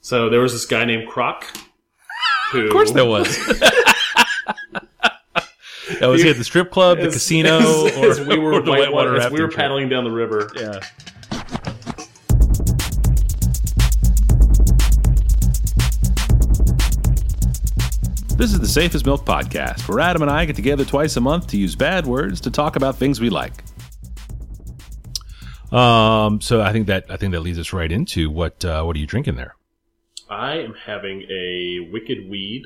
So there was this guy named Croc. Who, Of course there was. Oh, was he at the strip club, the As- casino, as, or, as we were or the white- whitewater we were paddling down the river. Yeah. This is the Safest Milk Podcast, where Adam and I get together twice a month to use bad words to talk about things we like. Um, so I think that I think that leads us right into what uh, what are you drinking there? I am having a Wicked Weed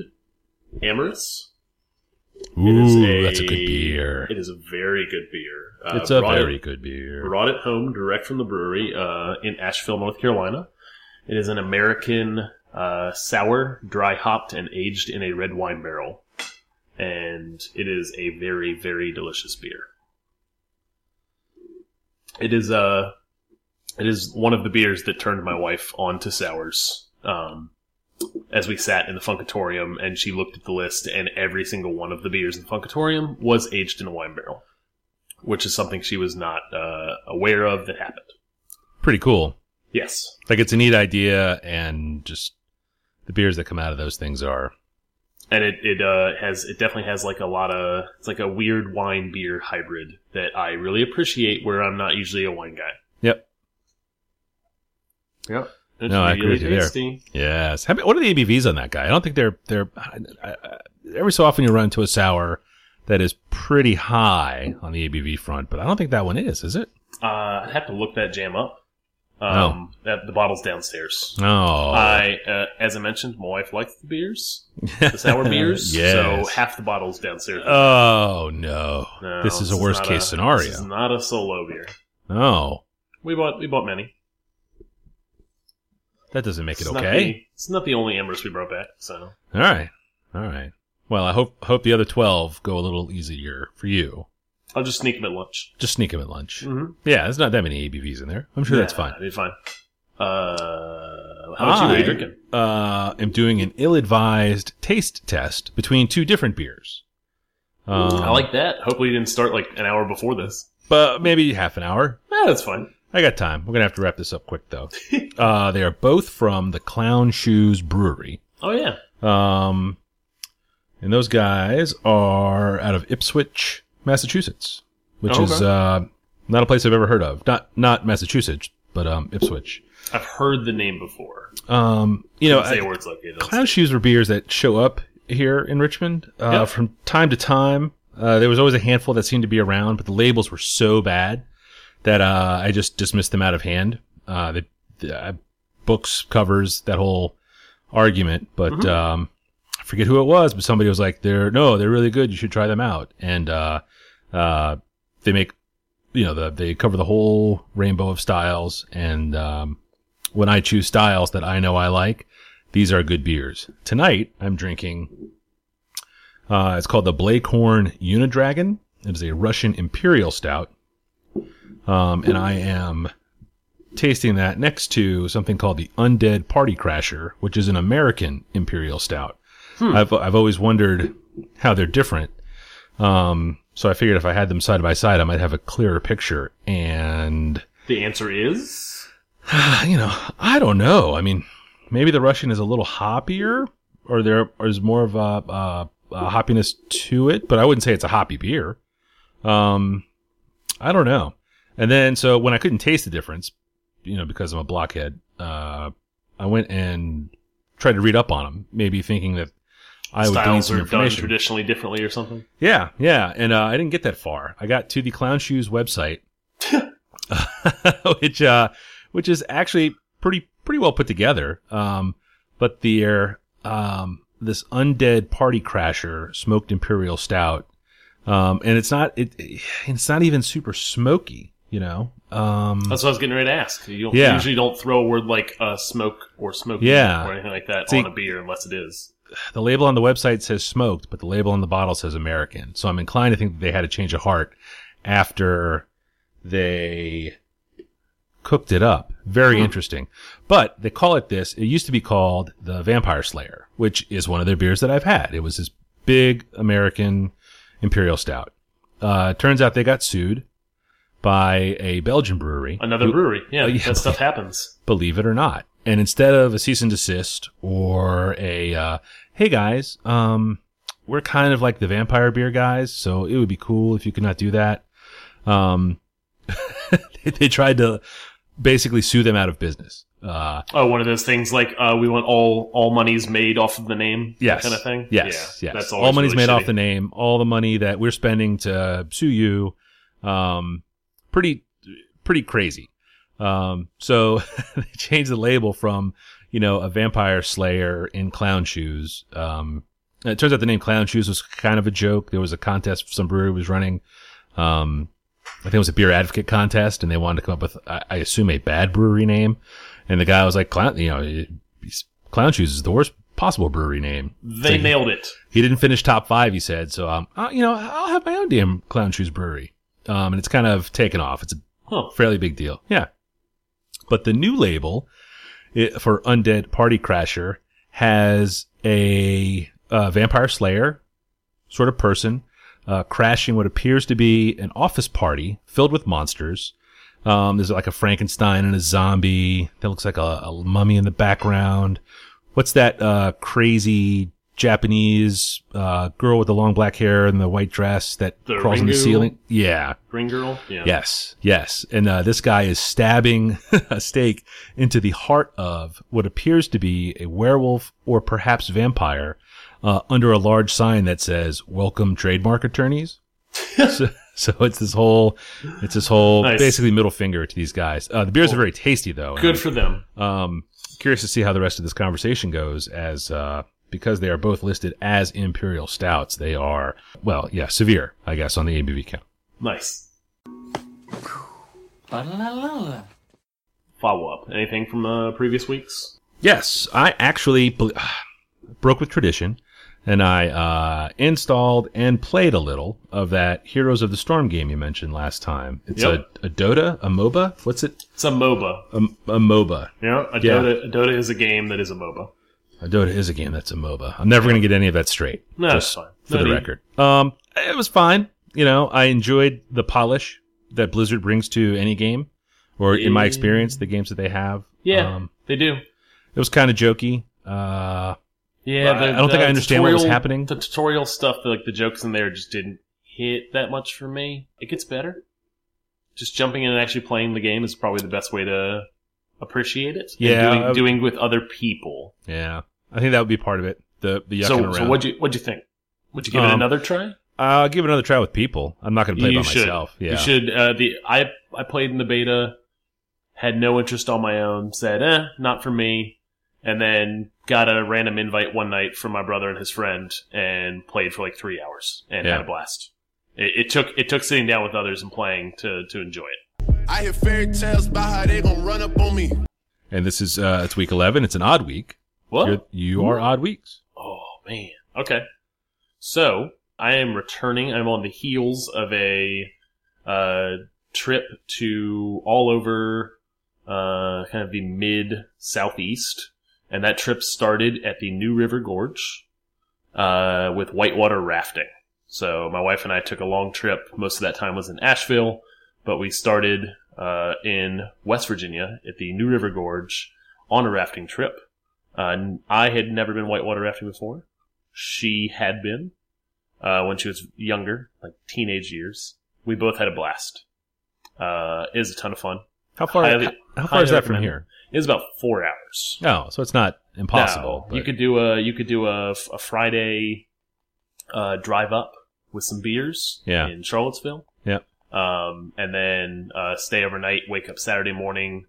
Amorous. Ooh, is a- that's a good beer. It is a very good beer. Uh, It's a very it, good beer. Brought it home direct from the brewery uh, in Asheville, North Carolina. It is an American uh, sour, dry hopped, and aged in a red wine barrel. And it is a very, very delicious beer. It is uh, it is one of the beers that turned my wife on to sours. Um, as we sat in the Funkatorium, and she looked at the list, and every single one of the beers in the Funkatorium was aged in a wine barrel, which is something she was not uh, aware of that happened. Pretty cool. Yes, Like it's a neat idea, and just the beers that come out of those things are and it it uh, has it definitely has like a lot of it's like a weird wine beer hybrid that I really appreciate. Where I'm not usually a wine guy. Yep. Yep. No, I agree with you there. Yes. What are the ABVs on that guy? I don't think they're they're. I, I, I- every so often you run into a sour that is pretty high on the ABV front, but I don't think that one is. Is it? Uh, I'd have to look that jam up. Oh. Um, that, the bottle's downstairs. Oh, I, uh, as I mentioned, my wife likes the beers, the sour beers. Yes. So half the bottle's downstairs. oh no. No, this is a worst case This scenario. is not a solo beer. No. We bought we bought many. That doesn't make it It's not okay. the- it's not the only Embers we brought back. So All right, all right. Well, I hope hope the other twelve go a little easier for you. I'll just sneak them at lunch. Just sneak them at lunch. Mm-hmm. Yeah, there's not that many ABVs in there. I'm sure that's fine. That'd be fine. Uh, how much you? What are you drinking? Uh, am doing an ill-advised taste test between two different beers. Um, I like that. Hopefully, you didn't start like an hour before this. but maybe half an hour. Yeah, that's fine. I got time. We're gonna have to wrap this up quick though. uh, they are both from the Clown Shoes Brewery. Oh yeah. Um, and those guys are out of Ipswich, Massachusetts, which Oh, is uh, not a place I've ever heard of. Not not Massachusetts, but um, Ipswich. I've heard the name before. Um, you know, say I- where it's located. Clown shoes were beers that show up here in Richmond uh, Yep. from time to time. Uh, there was always a handful that seemed to be around, but the labels were so bad that uh, I just dismissed them out of hand. Uh, the, the uh, books covers that whole argument, but um, I forget who it was, but somebody was like, "They're no, they're really good. You should try them out." And uh, uh, they make you know the, they cover the whole rainbow of styles, and um, when I choose styles that I know I like, these are good beers. Tonight, I'm drinking. Uh, it's called the Blaecorn Unidragon. It is a Russian Imperial Stout, um, and I am tasting that next to something called the Undead Party Crasher, which is an American Imperial Stout. I've I've always wondered how they're different. Um, so I figured if I had them side by side, I might have a clearer picture. And The answer is you know, I don't know. I mean, maybe the Russian is a little hoppier, or there is more of a, a, a hoppiness to it, but I wouldn't say it's a hoppy beer. Um, I don't know. And then, so when I couldn't taste the difference, you know, because I'm a blockhead, uh, I went and tried to read up on them, maybe thinking that I would gain styles some done information. traditionally differently or something. Yeah, yeah, and uh, I didn't get that far. I got to the Clown Shoes website, which uh, which is actually pretty pretty well put together. Um, but their um, this undead party crasher smoked imperial stout, um, and it's not it it's not even super smoky. You know, um, That's what I was getting ready to ask. You don't, Yeah. usually don't throw a word like uh, smoke or smoky Yeah. or anything like that See- on a beer unless it is. the label on the website says smoked, but the label on the bottle says American. So I'm inclined to think that they had a change of heart after they cooked it up. Very interesting. But they call it this. It used to be called the Vampire Slayer, which is one of their beers that I've had. It was this big American Imperial Stout. Uh, turns out they got sued by a Belgian brewery. Another who- brewery. Yeah, Oh, yeah. that stuff happens. believe it or not. and instead of a cease and desist or a, uh, hey guys, um, we're kind of like the vampire beer guys, so it would be cool if you could not do that. Um, they, tried to basically sue them out of business. Uh, Oh, one of those things like uh, we want all all monies made off of the name, yes, kind of thing. Yes, yeah, yes. That's all money's really made off the name. All the money that we're spending to sue you, um, pretty, pretty crazy. Um, so they changed the label from, you know, a vampire slayer in clown shoes. Um, it turns out the name clown shoes was kind of a joke. There was a contest some brewery was running. Um, I think it was a beer advocate contest and they wanted to come up with, I, I assume a bad brewery name. And the guy was like, clown, you know, clown shoes is the worst possible brewery name. They So- nailed it. he didn't finish top five, he said. So, um, you know, I'll have my own damn Clown Shoes Brewery. Um, and it's kind of taken off. It's a Huh. fairly big deal. Yeah. But the new label it, for Undead Party Crasher has a, uh, vampire slayer sort of person, uh, crashing what appears to be an office party filled with monsters. Um, there's like a Frankenstein and a zombie that looks like a, a mummy in the background. What's that, uh, crazy Japanese, uh, girl with the long black hair and the white dress that The crawls on the ceiling? Yeah. Green girl. Yeah. Yes, yes. And uh, this guy is stabbing a stake into the heart of what appears to be a werewolf or perhaps vampire uh, under a large sign that says "Welcome, trademark attorneys." so, so it's this whole, it's this whole Nice. basically middle finger to these guys. Uh, the beers are very tasty though. Good for them. Um, curious to see how the rest of this conversation goes as, uh, because they are both listed as imperial stouts, they are, well, yeah, severe, I guess, on the ABV count. Nice. Follow up. Anything from uh, previous weeks? Yes, I actually broke with tradition and I uh, installed and played a little of that Heroes of the Storm game you mentioned last time. It's Yep. a, a Dota, a MOBA? What's it? It's a MOBA. A, a MOBA. Yeah, a Yeah. Dota. A Dota is a game that is a MOBA. Dota is a game that's a MOBA. I'm never going to get any of that straight. No, that's fine. for No the record. Um, it was fine. You know, I enjoyed the polish that Blizzard brings to any game, or in my experience, the games that they have. Yeah, Um, they do. it was kind of jokey. Uh, Yeah, I- I don't think I understand what was happening. The tutorial stuff, the, like the jokes in there, just didn't hit that much for me. It gets better. Just jumping in and actually playing the game is probably the best way to appreciate it. Yeah, doing, doing with other people. yeah, I think that would be part of it. The the yucking So, around. so what'd you what'd you think? Would you give it Um, another try? I'll give it another try with people. I'm not going to play you by should. myself. Yeah. You should. Uh, the I I played in the beta, had no interest on my own. Said, eh, not for me. And then got a random invite one night from my brother and his friend, and played for like three hours and Yeah. had a blast. It, it took it took sitting down with others and playing to to enjoy it. I hear fairy tales about how they gonna run up on me. And this is uh, it's week 11. It's an odd week. What? You're, you are odd weeks. Oh man. Okay. So I am returning. I'm on the heels of a uh, trip to all over uh, kind of the mid southeast, and that trip started at the New River Gorge uh, with whitewater rafting. So my wife and I took a long trip. Most of that time was in Asheville, but we started uh, in West Virginia at the New River Gorge on a rafting trip. Uh, I had never been whitewater rafting before. She had been uh, when she was younger, like teenage years. We both had a blast. Uh, it was a ton of fun. How far? Highly- how, how far is that from here? It's about four hours. Oh, so it's not impossible. No, you could do a you could do a, a Friday uh, drive up with some beers Yeah. in Charlottesville. Yeah. Um, and then uh, stay overnight. Wake up Saturday morning.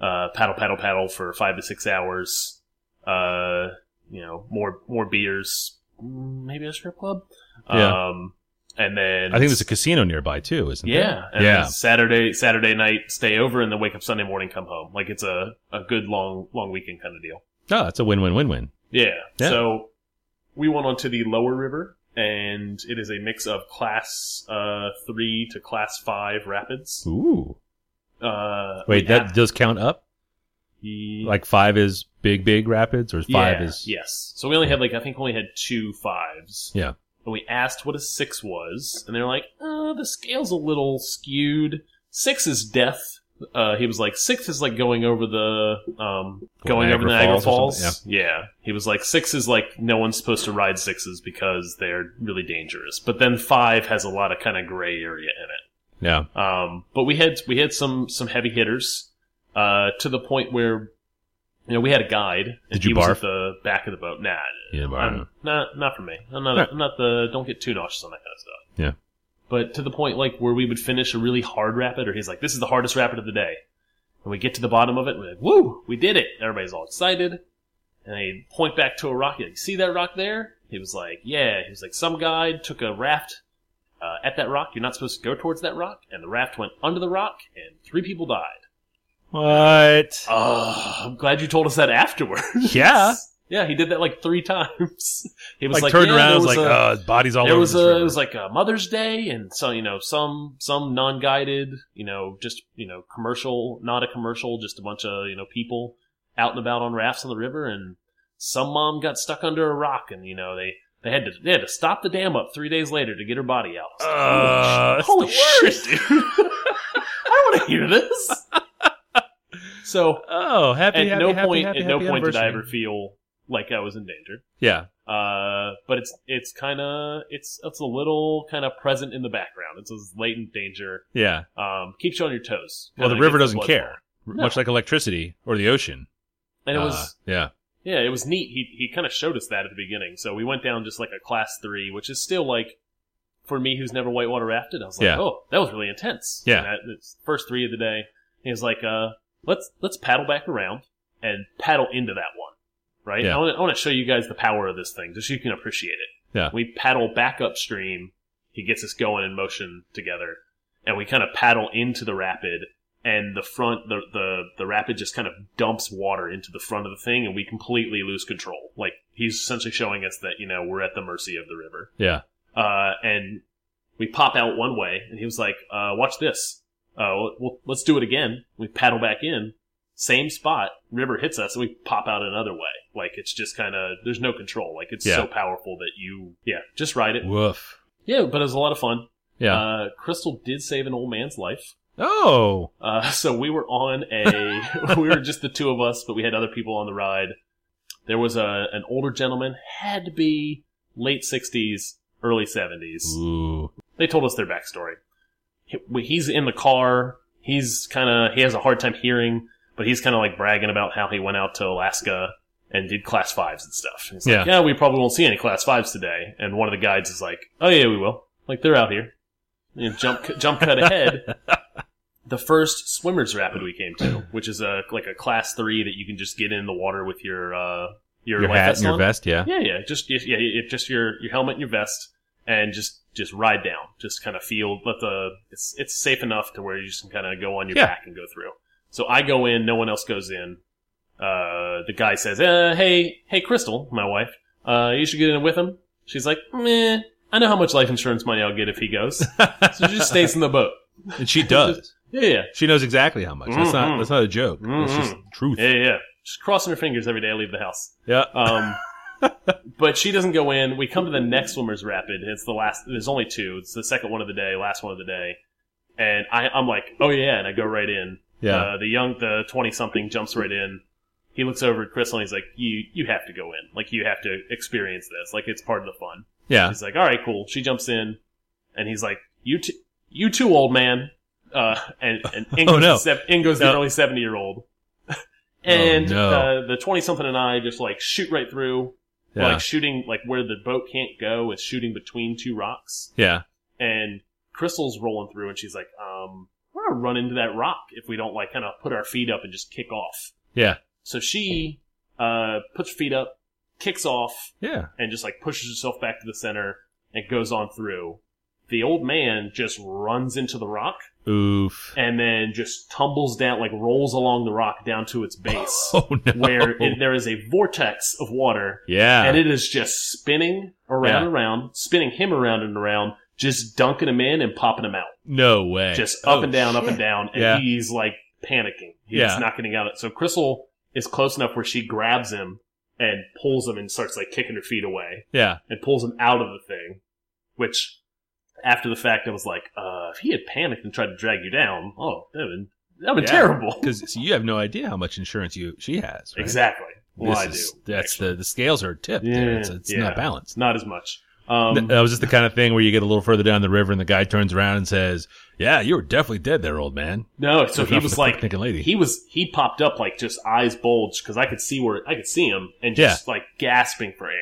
Uh, paddle, paddle, paddle for five to six hours. Uh, you know, more more beers. Maybe a strip club. Yeah. Um, and then I think there's a casino nearby too, isn't yeah, there? yeah. Saturday Saturday night stay over and then wake up Sunday morning come home. Like it's a a good long long weekend kind of deal. Oh, it's a win-win-win-win. Yeah. Yeah. So we went onto the lower river, and it is a mix of class uh, three to class five rapids. Ooh. Uh, Wait, that does count up? Like five is big, big rapids, or five yeah, is yes. So we only had like I think we only had two fives. Yeah. And we asked what a six was, and they're like, uh, the scale's a little skewed. Six is death. Uh, he was like six is like going over the um going over the Niagara Falls Falls. something? Yeah, he was like six is like no one's supposed to ride sixes because they're really dangerous. But then five has a lot of kind of gray area in it. Yeah. Um, but we had we had some some heavy hitters uh, to the point where you know we had a guide. Did you he was barf? at the back of the boat? Nah, Yeah, barf. Not not for me. I'm not. I'm not the. Don't get too nauseous on that kind of stuff. Yeah. But to the point like where we would finish a really hard rapid, or he's like, "This is the hardest rapid of the day," and we get to the bottom of it, and we're like, "Woo, we did it!" Everybody's all excited, and they point back to a rock. Like, see that rock there? He was like, "Yeah." He was like, "Some guy took a raft uh, at that rock. You're not supposed to go towards that rock, and the raft went under the rock, and three people died." What? Oh, I'm glad you told us that afterwards. Yeah. Yeah, he did that like three times. He was like, like, turned yeah, around, was like, a- his body's all there over was a, river. it was like a Mother's Day, and so you know some some non-guided, you know, just you know commercial, not a commercial, just a bunch of you know people out and about on rafts on the river, and some mom got stuck under a rock, and you know they they had to they had to stop the dam up three days later to get her body out. Uh, holy, shit, dude! I don't want to hear this. So oh, happy, at happy, no happy, point happy, at no point did I ever feel like I was in danger. Yeah. Uh, but it's it's kind of it's it's a little kind of present in the background. It's this latent danger. Yeah. Um, keeps you on your toes. Well, the river doesn't care, flowing. much like electricity or the ocean. And it Uh, was yeah. yeah, it was neat. He he kind of showed us that at the beginning. So we went down just like a class three, which is still like for me who's never whitewater rafted. I was like, Yeah. oh, that was really intense. Yeah. And that, first three of the day. He was like, uh, let's let's paddle back around and paddle into that one. Right. Yeah. I want to I want to show you guys the power of this thing, just so you can appreciate it. Yeah. We paddle back upstream. He gets us going in motion together, and we kind of paddle into the rapid. And the front, the, the the rapid just kind of dumps water into the front of the thing, and we completely lose control. Like he's essentially showing us that you know we're at the mercy of the river. Yeah. Uh, and we pop out one way, and he was like, uh, "Watch this. Uh, we'll, let's do it again." We paddle back in, same spot. River hits us, and we pop out another way. Like it's just kind of there's no control. Like it's Yeah. so powerful that you, yeah, just ride it. Woof. Yeah, but it was a lot of fun. Yeah. Uh, Crystal did save an old man's life. oh. Uh, so we were on a, we were just the two of us, but we had other people on the ride. There was a an older gentleman, had to be late sixties, early seventies. Ooh. They told us their backstory. He, he's in the car. He's kind of he has a hard time hearing, but he's kind of like bragging about how he went out to Alaska and did class fives and stuff. He's like, Yeah. yeah, we probably won't see any class fives today. And one of the guides is like, oh yeah, we will. Like they're out here. You know, jump jump cut ahead. the first swimmers rapid we came to, which is a like a class three that you can just get in the water with your uh your, Your hat vest and your on. vest, yeah. Yeah, yeah, just yeah, yeah, just your your helmet and your vest, and just just ride down. Just kind of feel let the it's it's safe enough to where you just can kind of go on your Yeah. back and go through. So I go in, no one else goes in. Uh, the guy says, uh, "Hey, hey, Crystal, my wife, uh, you should get in with him." She's like, "Meh, I know how much life insurance money I'll get if he goes." so she just stays in the boat. And she does. Yeah, yeah, She knows exactly how much. That's not Mhm. that's not a joke. It's just truth. yeah, yeah. Just crossing her fingers every day I leave the house. Yeah. Um, but she doesn't go in. We come to the next swimmer's rapid. It's the last. There's only two. It's the second one of the day, last one of the day. And I, I'm like, oh yeah, and I go right in. Yeah. Uh, the young, the twenty something jumps right in. He looks over at Crystal and he's like, you, you have to go in. Like you have to experience this. Like it's part of the fun. yeah. He's like, all right, cool. She jumps in, and he's like, you, t- you too, old man. Uh, and and Ingo's, Oh, no. Ingo's the No. early seventy year old. and Oh, no. uh, the twenty something and I just like shoot right through, Yeah. like shooting like where the boat can't go is shooting between two rocks. yeah. And Crystal's rolling through, and she's like, um, we're gonna run into that rock if we don't like kind of put our feet up and just kick off. Yeah. So she uh puts her feet up, kicks off, Yeah. and just like pushes herself back to the center and goes on through. The old man just runs into the rock Oof. and then just tumbles down, like rolls along the rock down to its base, Oh no. where it, there is a vortex of water yeah. and it is just spinning around Yeah. and around, spinning him around and around, just dunking him in and popping him out. no way. Just up Oh, and down, up and down, and Yeah. he's like panicking. He's Yeah. not getting out. of It. So Crystal is close enough where she grabs him and pulls him and starts like kicking her feet away Yeah. and pulls him out of the thing. Which, after the fact, I was like, uh, if he had panicked and tried to drag you down, oh, that would That would be terrible. because you have no idea how much insurance you she has. Right? Exactly. Well, This I do. That's actually. the the scales are tipped. there. It's, it's Yeah. not balanced. Not as much. Um, that was just the kind of thing where you get a little further down the river and the guy turns around and says, "Yeah, you were definitely dead there, old man." no, so he was like, picnicking lady. he was, he popped up like just eyes bulged because I could see where, I could see him and just like gasping for air.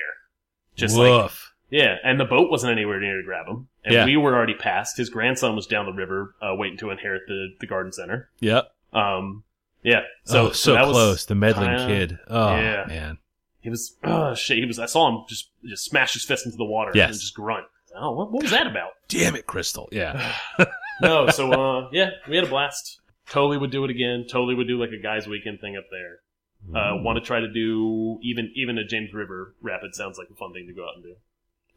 Just like, Woof. Yeah, and the boat wasn't anywhere near to grab him. And Yeah. we were already past. His grandson was down the river, uh, waiting to inherit the, the garden center. Yep. Um, yeah. So So, so, that was close. The meddling kinda- kid. Oh yeah. man. He was, oh shit. He was, I saw him just, just smash his fist into the water Yes. and just grunt. Oh, what, what was that about? Damn it, Crystal. Yeah. no, so uh, yeah, we had a blast. Totally would do it again. Totally would do like a guys' weekend thing up there. Uh, Want to try to do even even a James River rapid sounds like a fun thing to go out and do.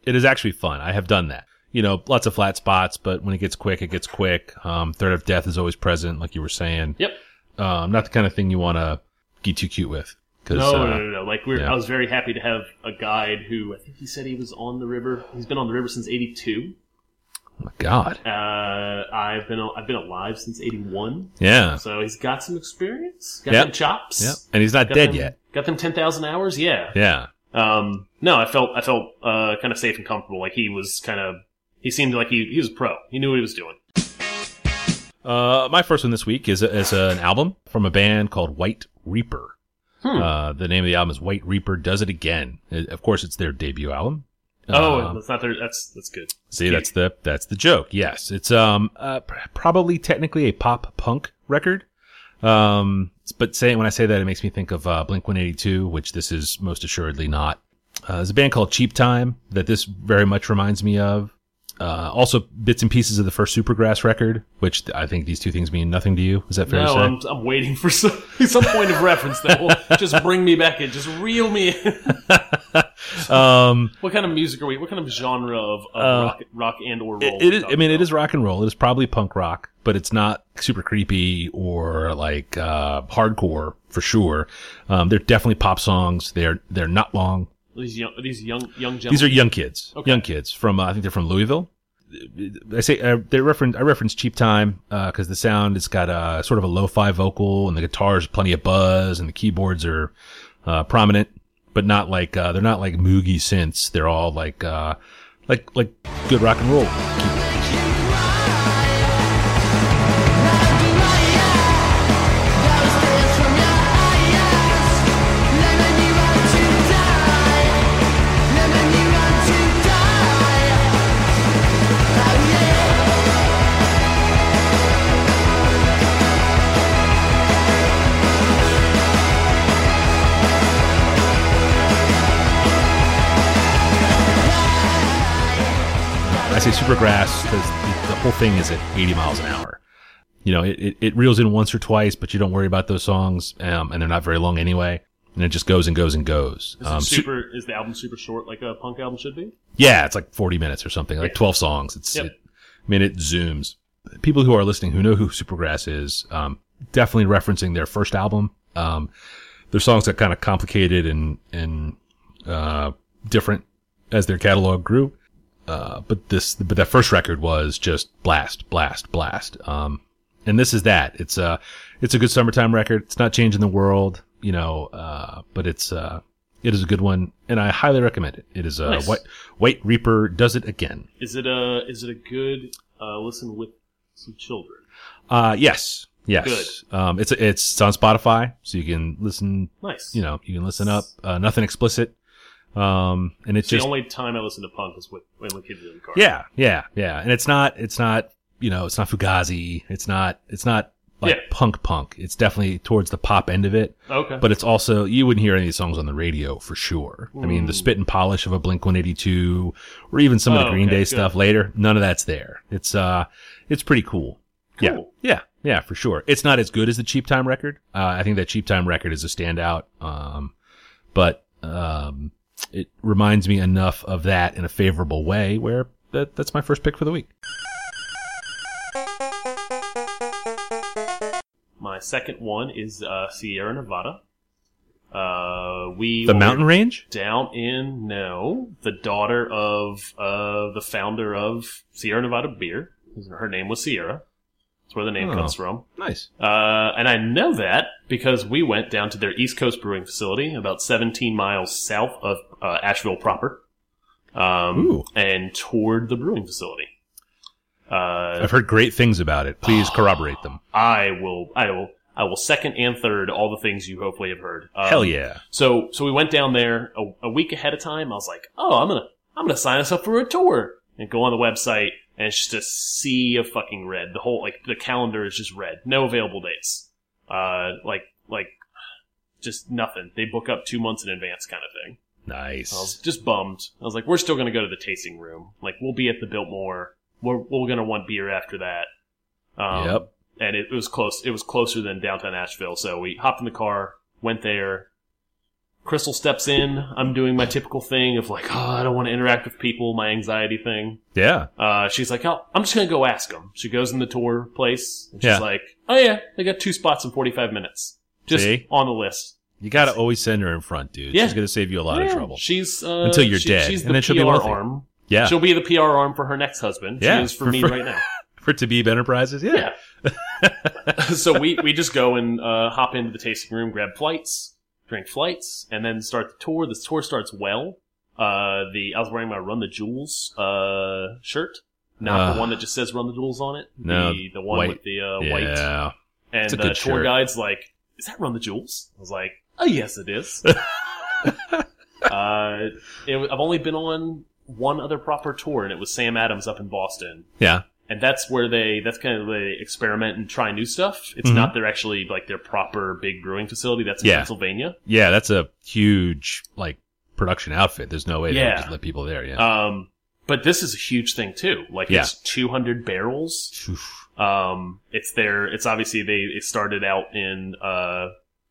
It is actually fun. I have done that. You know, lots of flat spots, but when it gets quick, it gets quick. Um, threat of death is always present, like you were saying. Yep. Um, not the kind of thing you want to get too cute with. Cause, No, uh, no, no, no. Like we're, yeah. I was very happy to have a guide who I think he said he was on the river. He's been on the river since '82. oh my God. Uh, I've been I've been alive since '81, Yeah. so he's got some experience, got Yep. chops, Yep. And he's not got dead them- yet. got them ten thousand hours. Yeah, Yeah. Um, no, I felt I felt uh, kind of safe and comfortable. Like he was kind of he seemed like he he was a pro. He knew what he was doing. Uh, my first one this week is, is an album from a band called White Reaper. Hmm. Uh, the name of the album is White Reaper Does It Again. It- of course, it's their debut album. oh, Uh, that's not their. That's that's good. See, that's the that's the joke. Yes, it's um uh, pr- probably technically a pop punk record. Um, but saying when I say that, it makes me think of uh, Blink One Eighty Two, which this is most assuredly not. Uh, there's a band called Cheap Time that this very much reminds me of. Uh, also bits and pieces of the first Supergrass record, which I think these two things mean nothing to you. Is that fair No, to say? I'm I'm waiting for some some point of reference that will just bring me back in, just reel me in. um, what kind of music are we? What kind of genre of, of Uh, rock, rock and or roll? it, it is. I mean, it is rock and roll. It is probably punk rock, but it's not super creepy or like uh, hardcore for sure. Um, they're definitely pop songs. They're they're not long. These young these young young gentlemen. These are young kids. Okay. Young kids from uh, I think they're from Louisville. I say uh, they reference I reference cheap time because the sound it's got a sort of a lo-fi vocal and the guitars plenty of buzz and the keyboards are uh, prominent, but not like uh, they're not like moogie synths. They're all like uh, like like good rock and roll. I say Supergrass because the, the whole thing is at 80 miles an hour. You know, it, it, it reels in once or twice, but you don't worry about those songs, um, and they're not very long anyway. And it just goes and goes and goes. Is, Um, su- super, is the album super short like a punk album should be? yeah, it's like 40 minutes or something, like Yeah. 12 songs. It's, Yep. it, I mean, it zooms. People who are listening who know who Supergrass is, um, definitely referencing their first album. Um, their songs got kind of complicated and, and, uh, different as their catalog grew. Uh, but this, but that first record was just blast, blast, blast. Um, and this is that. It's a, it's a good summertime record. It's not changing the world, you know, uh, but it's, uh, it is a good one, and I highly recommend it. It is a Nice. white White Reaper does it again. Is it a is it a good uh, listen with some children? Uh, yes, yes. Um, it's it's it's on Spotify, so you can listen. Nice. You know, you can listen up. Uh, nothing explicit. Um, and it's It's the only time I listen to punk is with when the kids in the car. yeah, yeah, yeah. And it's not it's not you know it's not Fugazi. It's not it's not like Yeah. punk punk. It's definitely towards the pop end of it. Okay. But it's also you wouldn't hear any of these songs on the radio for sure. I mean, the spit and polish of a Blink One Eighty Two, or even some of the Oh, Green okay, Day good. stuff later. None of that's there. It's uh, it's pretty cool. Yeah, yeah, yeah, for sure. It's not as good as the Cheap Time record. Uh, I think that Cheap Time record is a standout. Um, but um, it reminds me enough of that in a favorable way where that that's my first pick for the week. My second one is uh, Sierra Nevada. Uh, we The mountain range. down in no, the daughter of uh, the founder of Sierra Nevada Beer. Her name was Sierra. That's where the name Oh. comes from. Nice. Uh, and I know that because we went down to their East Coast brewing facility, about 17 miles south of uh, Asheville proper, um, and toured the brewing facility. Uh, I've heard great things about it. Please corroborate them. I will, I will, I will second and third all the things you hopefully have heard. Um, Hell yeah. So, so we went down there a, a week ahead of time. I was like, oh, I'm gonna, I'm gonna sign us up for a tour and go on the website, and it's just a sea of fucking red. The whole like the calendar is just red. No available dates. Uh, like like just nothing. They book up two months in advance, kind of thing. Nice. I was just bummed. I was like, we're still gonna go to the tasting room. Like we'll be at the Biltmore. We're we're gonna want beer after that. Um, yep. and it, it was close. It was closer than downtown Asheville. So we hopped in the car, went there. Crystal steps in. I'm doing my typical thing of like, oh, I don't want to interact with people, my anxiety thing. Yeah. Uh, she's like, oh, I'm just gonna go ask them. She goes in the tour place. And she's Yeah. like, oh yeah, they got two spots in 45 minutes, just See? on the list. You got to always send her in front, dude. Yeah. She's going to save you a lot of trouble. She's uh, Until you're she- dead, She's and the then she'll be PR wealthy. arm. Yeah. She'll be the PR arm for her next husband. Yeah, She is for, for- me for- right now. For Tabib Enterprises? Yeah. Yeah. so we, we just go and uh, hop into the tasting room, grab flights, drink flights, and then start the tour. The tour starts well. Uh, the I was wearing my Run the Jewels uh, shirt, not Ah. the one that just says Run the Jewels on it. No, the, the one white. with the uh, white. Yeah. And It's a the tour shirt. guide's like, "Is that Run the Jewels?" I was like, "Oh yes, it is." uh, it, I've only been on one other proper tour, and it was Sam Adams up in Boston Yeah. And that's where they that's kind of they experiment and try new stuff. It's Mhm. not their actually like their proper big brewing facility. That's in Yeah. Pennsylvania. Yeah, that's a huge, like, production outfit. There's no way they Yeah. would just let people there. Yeah. Um, but this is a huge thing too. Like Yeah. it's 200 barrels. Oof. Um, it's their it's obviously they it started out in uh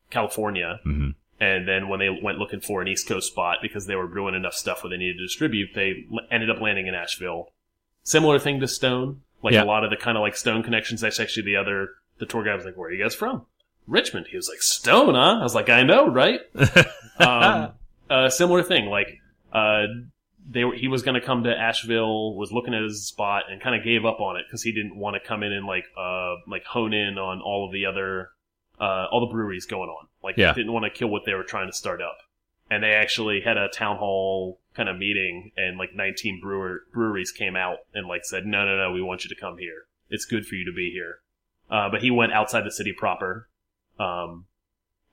California. Mhm. And then when they went looking for an East Coast spot because they were brewing enough stuff where they needed to distribute, they ended up landing in Asheville. Similar thing to Stone, like Yeah. a lot of the kind of like Stone connections. That's actually the other. The tour guide was like, "Where are you guys from?" Richmond. He was like, "Stone, huh?" I was like, "I know, right?" um, uh, similar thing. Like, uh, they were, he was going to come to Asheville, was looking at his spot, and kind of gave up on it because he didn't want to come in and like, uh, like hone in on all of the other, uh, all the breweries going on. Like, Yeah. didn't want to kill what they were trying to start up. And they actually had a town hall kind of meeting, and like 19 brewer breweries came out and like said, "No, no, no, we want you to come here. It's good for you to be here." Uh, but he went outside the city proper, um,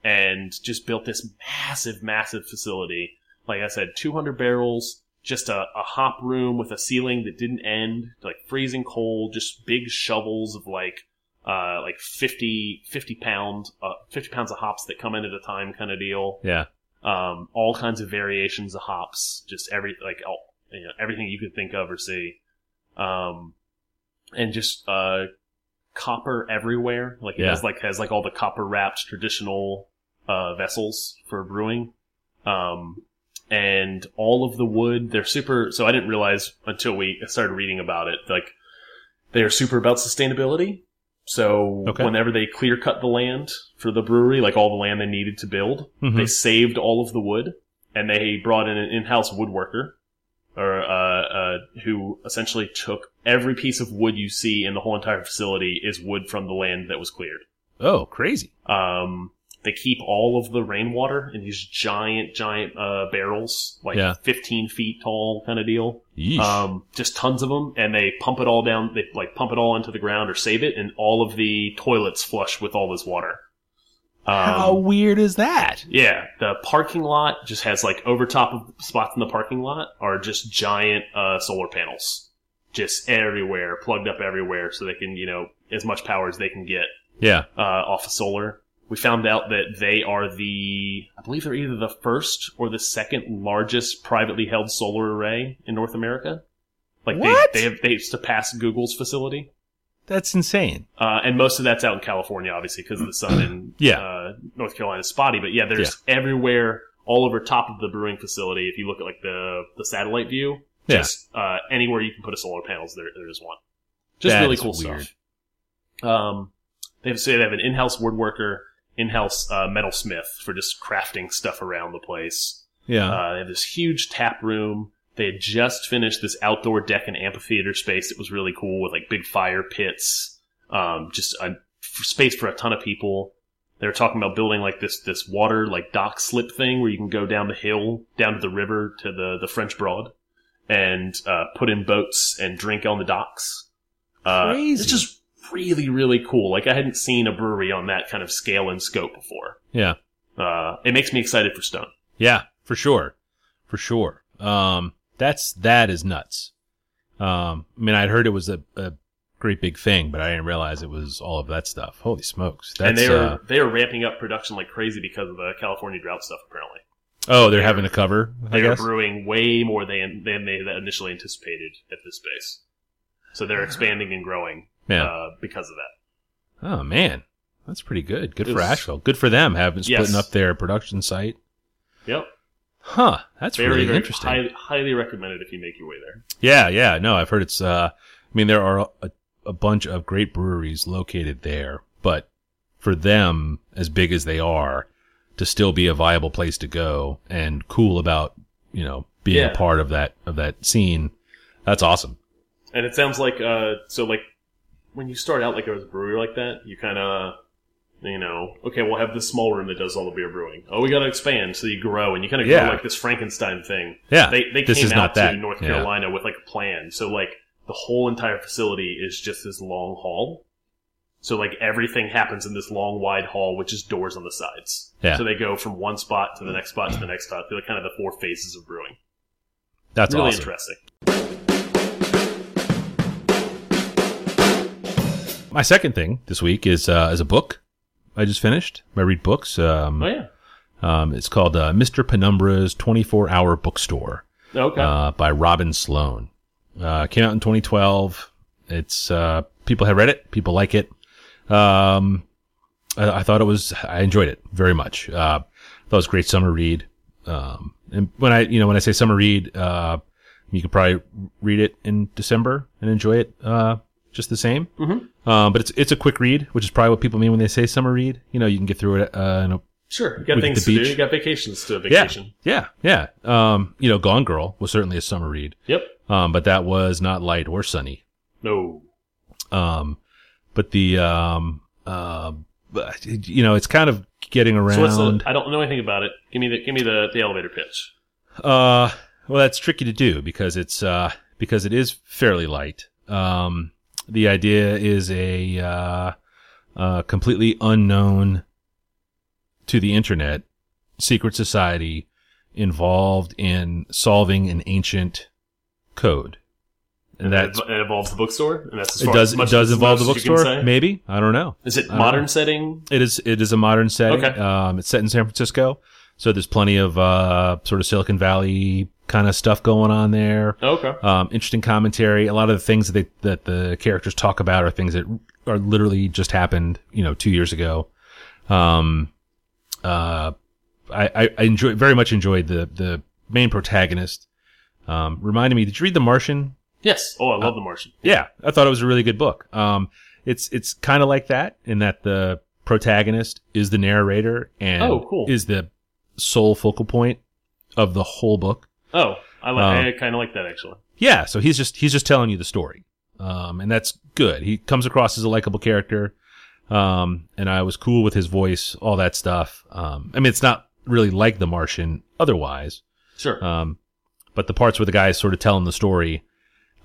and just built this massive, massive facility. Like I said, 200 barrels, just a, a hop room with a ceiling that didn't end, like freezing cold, just big shovels of like, uh, like 50, 50 pound, uh, 50 pounds of hops that come in at a time kind of deal. yeah. Um, all kinds of variations of hops, just every, like, all, you know, everything you could think of or see. Um, and just, uh, copper everywhere. Like it Yeah. has like, has like all the copper wrapped traditional, uh, vessels for brewing. Um, and all of the wood, they're super, so I didn't realize until we started reading about it, like, they're super about sustainability. So Okay. whenever they clear cut the land for the brewery, like all the land they needed to build, Mhm. they saved all of the wood and they brought in an in-house woodworker or uh, uh, who essentially took every piece of wood you see in the whole entire facility is wood from the land that was cleared. Oh, crazy. Um, they keep all of the rainwater in these giant, giant uh, barrels, like Yeah. 15 feet tall kind of deal. Um, just tons of them, and they pump it all down. They like pump it all into the ground or save it, and all of the toilets flush with all this water. Um, How weird is that? yeah, the parking lot just has like over top of spots in the parking lot are just giant uh, solar panels, just everywhere, plugged up everywhere, so they can you know as much power as they can get Yeah. uh, off of solar. We found out that they are the, I believe they're either the first or the second largest privately held solar array in North America. Like What? they they have they surpassed Google's facility, That's insane. uh, and most of that's out in California, obviously, because of the sun in Yeah. uh, North Carolina is spotty. But yeah, there's everywhere, all over top of the brewing facility. If you look at like the the satellite view, Yeah. uh, anywhere you can put a solar panels, there there is one. Just That really cool weird. stuff. Um, they have, so they have an in-house woodworker, in-house uh, metalsmith for just crafting stuff around the place. Yeah. Uh, they have this huge tap room. They had just finished this outdoor deck and amphitheater space that was really cool with like big fire pits. um, just a f- space for a ton of people. They were talking about building like this this water like dock slip thing where you can go down the hill down to the river to the the French Broad and uh, put in boats and drink on the docks. Uh, Crazy. It's just really really cool. Like I hadn't seen a brewery on that kind of scale and scope before. Yeah. Uh, it makes me excited for Stone. Yeah, for sure. For sure. Um, that's, that is nuts. Um, I mean, I'd heard it was a, a great big thing, but I didn't realize it was all of that stuff. Holy smokes. That's, and they are uh, they are ramping up production like crazy because of the California drought stuff. Apparently, oh, they're having a cover, they are brewing way more than than they initially anticipated at this space. So they're expanding and growing Yeah. uh, because of that. Oh man. That's pretty good. Good It for was- Asheville. Good for them having splitting Yes. up their production site. Yep, Huh. That's very really very interesting. high, highly recommended if you make your way there. Yeah, yeah. No, I've heard it's, uh, I mean, there are a, a bunch of great breweries located there, but for them, as big as they are, to still be a viable place to go and cool about, you know, being Yeah. a part of that, of that scene, that's awesome. And it sounds like uh, so like when you start out like as a brewery like that, you kind of you know okay, we'll have this small room that does all the beer brewing. Oh, we got to expand, so you grow and you kind of Yeah. grow like this Frankenstein thing. Yeah. they they this came is out not to that. North Yeah. Carolina with like a plan. So like the whole entire facility is just this long hall. So like everything happens in this long wide hall with just doors on the sides. Yeah. So they go from one spot to the next spot to the next spot. They're kind of the four phases of brewing. That's really awesome. interesting. My second thing this week is, uh, is a book I just finished. I read books. Um, Oh yeah. um, it's called, uh, Mr. Penumbra's 24 hour bookstore. Okay. uh, by Robin Sloan. Uh, came out in 2012. It's, uh, people have read it. People like it. Um, I, I thought it was, I enjoyed it very much. Uh, thought it was a great summer read. Um, and when I, you know, when I say summer read, uh, you could probably read it in December and enjoy it, uh, just the same. Mhm. Um, but it's, it's a quick read, which is probably what people mean when they say summer read. You know, you can get through it, uh, in a Sure, you got things to beach. do. You got vacations to vacation. yeah, yeah, yeah. Um, you know, Gone Girl was certainly a summer read. Yep. Um, but that was not light or sunny. No. Um, but the, um, uh, you know, it's kind of getting So what's around. the? I don't know anything about it. Give me the give me the, the elevator pitch. uh, well, that's tricky to do because it's, uh, because it is fairly light. Um, the idea is a, uh, uh, completely unknown to the internet secret society involved in solving an ancient code. And that it, involves the bookstore, and that's as it far, does, it does involve the much as you can bookstore. Maybe. I don't know. Is it modern setting? It is. It is a modern setting. Okay. Um, it's set in San Francisco, so there's plenty of uh, sort of Silicon Valley kind of stuff going on there. Okay. Um, interesting commentary. A lot of the things that they, that the characters talk about are things that are literally just happened, you know, two years ago. Um, uh, I, I, I enjoy very much enjoyed the the main protagonist. Um, reminded me. Did you read The Martian? Yes. Oh, I Uh, love The Martian. Yeah, I thought it was a really good book. Um, it's it's kind of like that in that the protagonist is the narrator and Oh, cool. is the sole focal point of the whole book. Oh, I like. Um, I kind of like that actually. Yeah, so he's just he's just telling you the story, um, and that's good. He comes across as a likable character, um, and I was cool with his voice, all that stuff. Um, I mean, it's not really like The Martian otherwise, Sure. um, but the parts where the guy is sort of telling the story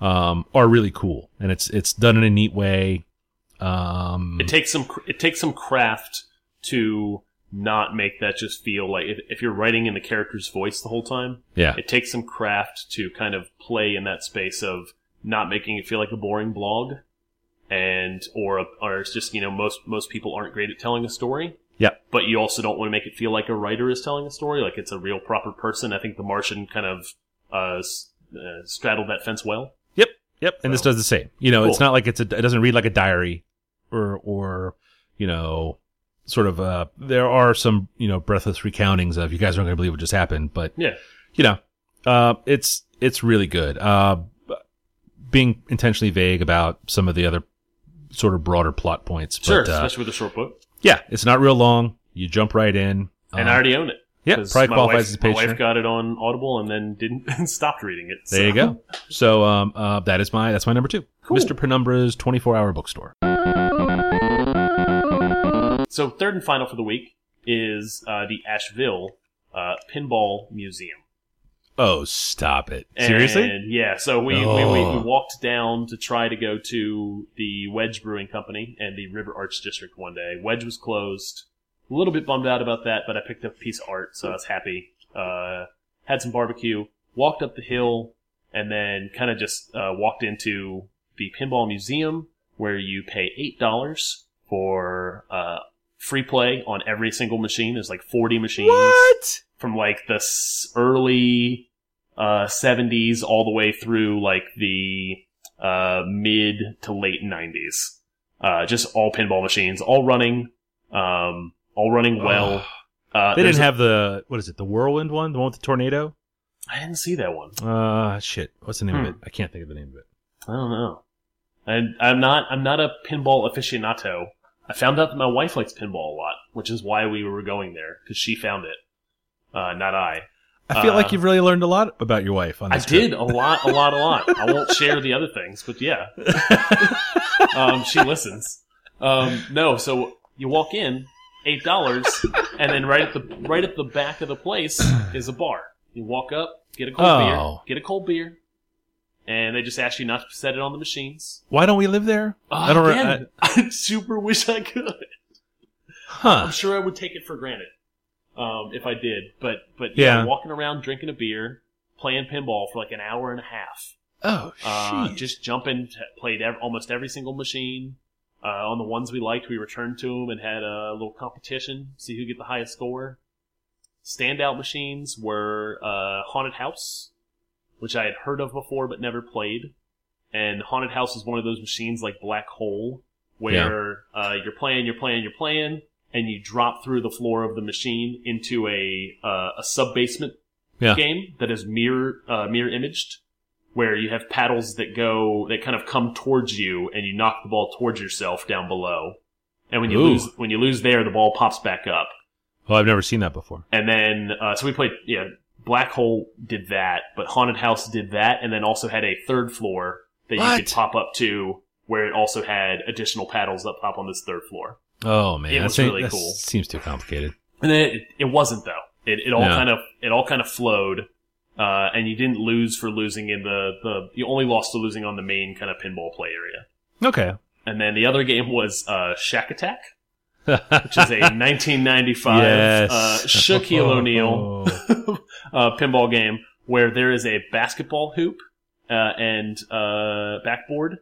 um, are really cool, and it's it's done in a neat way. Um, it takes some. It takes some craft to not make that just feel like if, if you're writing in the character's voice the whole time. yeah, It takes some craft to kind of play in that space of not making it feel like a boring blog, and or a, or it's just you know most most people aren't great at telling a story. yeah, but you also don't want to make it feel like a writer is telling a story, like it's a real proper person. I think The Martian kind of uh, uh, straddled that fence well. yep, yep. And this does the same. You know, it's not like it's a. It doesn't read like a diary, or or you know, sort of. Uh, there are some you know breathless recountings of you guys aren't going to believe what just happened, but Yeah, you know, uh, it's it's really good. Uh, being intentionally vague about some of the other sort of broader plot points. sure, but, uh, especially with a short book. yeah, it's not real long. You jump right in. And Um, I already own it. yeah, probably my qualifies wife, as a My patron. wife got it on Audible and then didn't and stopped reading it. There you go. So um, uh, that is my that's my number two. Cool. Mr. Penumbra's 24 hour bookstore. So third and final for the week is uh, the Asheville uh, Pinball Museum. Oh, stop it! Seriously? And, yeah. So we, we, we, Oh. we walked down to try to go to the Wedge Brewing Company and the River Arts District one day. Wedge was closed. A little bit bummed out about that, but I picked up a piece of art, so I was happy. Uh, had some barbecue, walked up the hill, and then kind of just uh, walked into the Pinball Museum, where you pay eight dollars for uh, free play on every single machine. There's like 40 machines What? from like the early uh, 70s all the way through like the uh, mid to late 90s. Uh, just all pinball machines, all running, um, all running well. Uh, They didn't have the what is it? The whirlwind one, the one with the tornado. I didn't see that one. Uh, shit. What's the name Hmm. of it? I can't think of the name of it. I don't know. I, I'm not. I'm not a pinball aficionado. I found out that my wife likes pinball a lot, which is why we were going there because she found it, uh, not I. I feel Uh, like you've really learned a lot about your wife on I this. trip. did a lot, a lot, a lot. I won't share the other things, but yeah, um, she listens. Um, no, so you walk in, eight dollars, and then right at the right at the back of the place is a bar. You walk up, get a cold Oh. beer, get a cold beer, and they just ask you not to set it on the machines. Why don't we live there? Oh, I don't. again, I, super wish I could. huh? I'm sure I would take it for granted um, if I did, but but yeah, walking around drinking a beer, playing pinball for like an hour and a half. Oh, Uh, just jumping, played ev- almost every single machine. Uh, on the ones we liked, we returned to them and had a little competition, see who get the highest score. Standout machines were uh, Haunted House, which I had heard of before but never played. And Haunted House is one of those machines like Black Hole, where uh, you're playing, you're playing, you're playing, and you drop through the floor of the machine into a uh, a sub basement Yeah. game that is mirror uh, mirror imaged, where you have paddles that go that kind of come towards you, and you knock the ball towards yourself down below. And when you Ooh. lose, when you lose there, the ball pops back up. oh, I've never seen that before. And then, uh, so we played, yeah, Black Hole did that, but Haunted House did that, and then also had a third floor that you could pop up to, where it also had additional paddles up top on this third floor. Oh man, It was really that cool. Seems too complicated. And then it, it wasn't though. It, it all Yeah. kind of it all kind of flowed, uh, and you didn't lose for losing in the the you only lost to losing on the main kind of pinball play area. Okay. And then the other game was uh, Shaq Attaq, which is a 1995 yes. uh, Shaquille O'Neal Oh. uh, pinball game where there is a basketball hoop uh, and uh, backboard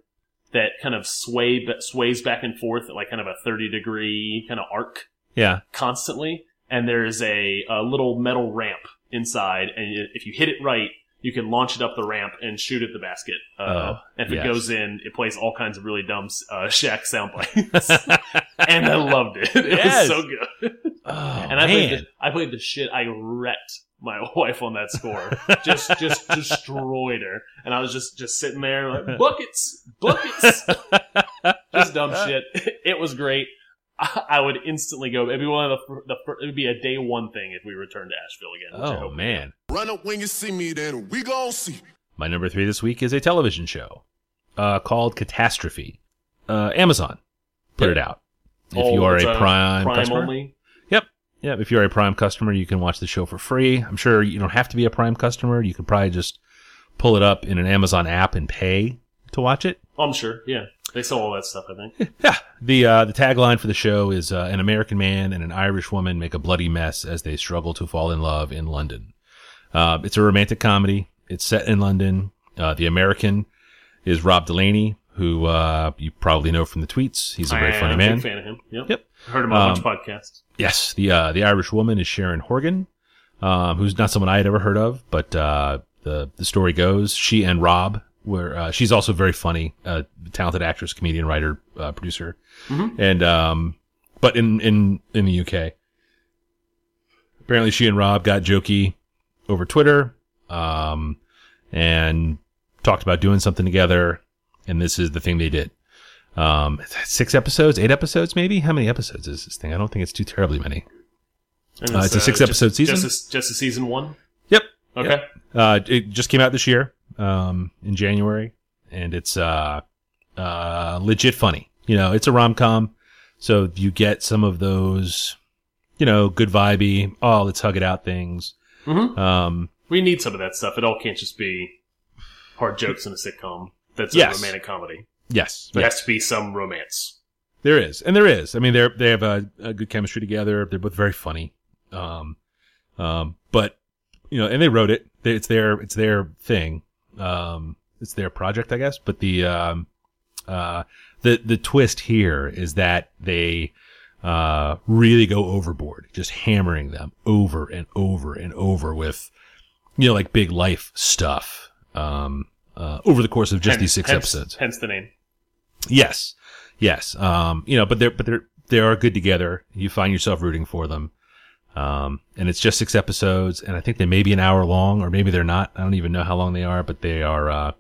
that kind of sway sways back and forth at like kind of a 30 degree kind of arc Yeah. constantly, and there's a, a little metal ramp inside, and if you hit it right, you can launch it up the ramp and shoot at the basket. Uh, Oh, and if yes. it goes in, it plays all kinds of really dumb uh, Shaq sound bites. and I loved it. It Yes. was so good. oh, and I played, the, I played the shit. I wrecked my wife on that score. just, just destroyed her. And I was just, just sitting there like buckets, buckets, just dumb shit. It was great. I, I would instantly go. It'd be one of the, fir- the it would be a day one thing if we returned to Asheville again. Oh man. Run up when you see me, then we gon' see. My number three this week is a television show uh, called Catastrophe. Uh, Amazon put it out. If Oh, you are a Prime, Prime customer, only. Yep. Yeah, if you're a Prime customer, you can watch the show for free. I'm sure you don't have to be a Prime customer. You could probably just pull it up in an Amazon app and pay to watch it. Oh, I'm sure. Yeah, they sell all that stuff. I think. Yeah. The uh, the tagline for the show is uh, an American man and an Irish woman make a bloody mess as they struggle to fall in love in London. Uh, it's a romantic comedy. It's set in London. Uh, the American is Rob Delaney, who uh, you probably know from the tweets. He's a very I funny am man. A big fan of him. Yep. Yep. Heard him on a bunch Um, of podcasts. Yes, the uh, the Irish woman is Sharon Horgan, um, who's not someone I had ever heard of, but uh, the the story goes she and Rob were. Uh, she's also very funny, uh, talented actress, comedian, writer, uh, producer, Mhm. and um, but in in in the UK, apparently she and Rob got jokey over Twitter, um, and talked about doing something together, and this is the thing they did. Um, six episodes, eight episodes, maybe. How many episodes is this thing? I don't think it's too terribly many. Uh, it's a six just- episode season? Just a, just a season one. Yep. Okay. Uh, it just came out this year, um, in January, and it's uh, uh, legit funny. You know, it's a rom com, So you get some of those, you know, good vibey, oh, let's hug it out things. Mhm. Um, We need some of that stuff. It all can't just be hard jokes in a sitcom. That's Yes. a romantic comedy. yes, There has to be some romance. there is, and there is. I mean, they're they have a, a good chemistry together. They're both very funny. Um, um, but you know, and they wrote it. It's their it's their thing. Um, it's their project, I guess. But the um, uh, the the twist here is that they uh really go overboard, just hammering them over and over and over with you know like big life stuff. Um, uh, over the course of just these six hence, episodes. Hence the name. Yes, yes. Um, you know, but they're but they're they are good together. You find yourself rooting for them. Um, and it's just six episodes, and I think they may be an hour long, or maybe they're not. I don't even know how long they are, but they are uh,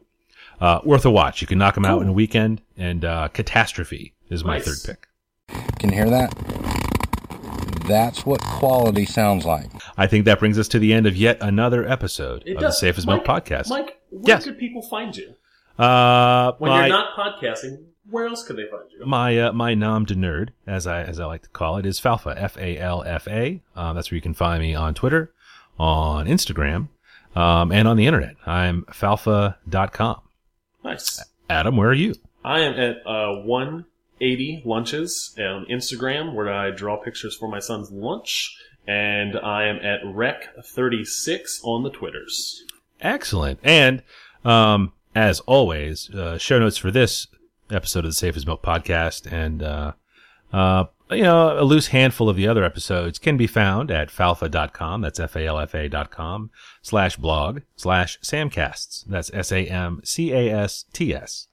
uh, worth a watch. You can knock them out in a weekend. And uh, Catastrophe is my Nice. third pick. Can you hear that? That's what quality sounds like. I think that brings us to the end of yet another episode It of does. the Safe as Mike, Milk podcast. Mike, where Yes. could people find you? uh, When my, you're not podcasting, where else could they find you? my uh, my nom de nerd, as I as I like to call it, is Falfa. F A L F A. Uh, that's where you can find me on Twitter, on Instagram, um, and on the internet. I'm falfa.com. Nice. Adam, where are you? I am at uh, 180 lunches on Instagram where I draw pictures for my son's lunch. And I am at Rec36 on the Twitters. Excellent. And um, as always, uh, show notes for this episode of the Safe as Milk podcast and uh, uh, you know a loose handful of the other episodes can be found at falfa.com. That's f a l f a dot com slash blog slash samcasts. That's s a m c a s t s.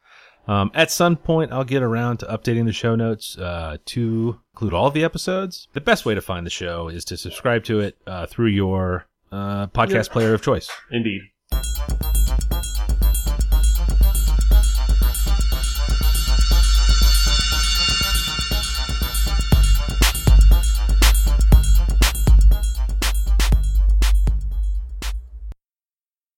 Um, at some point, I'll get around to updating the show notes uh, to include all of the episodes. The best way to find the show is to subscribe to it uh, through your uh, podcast Yeah. player of choice. Indeed.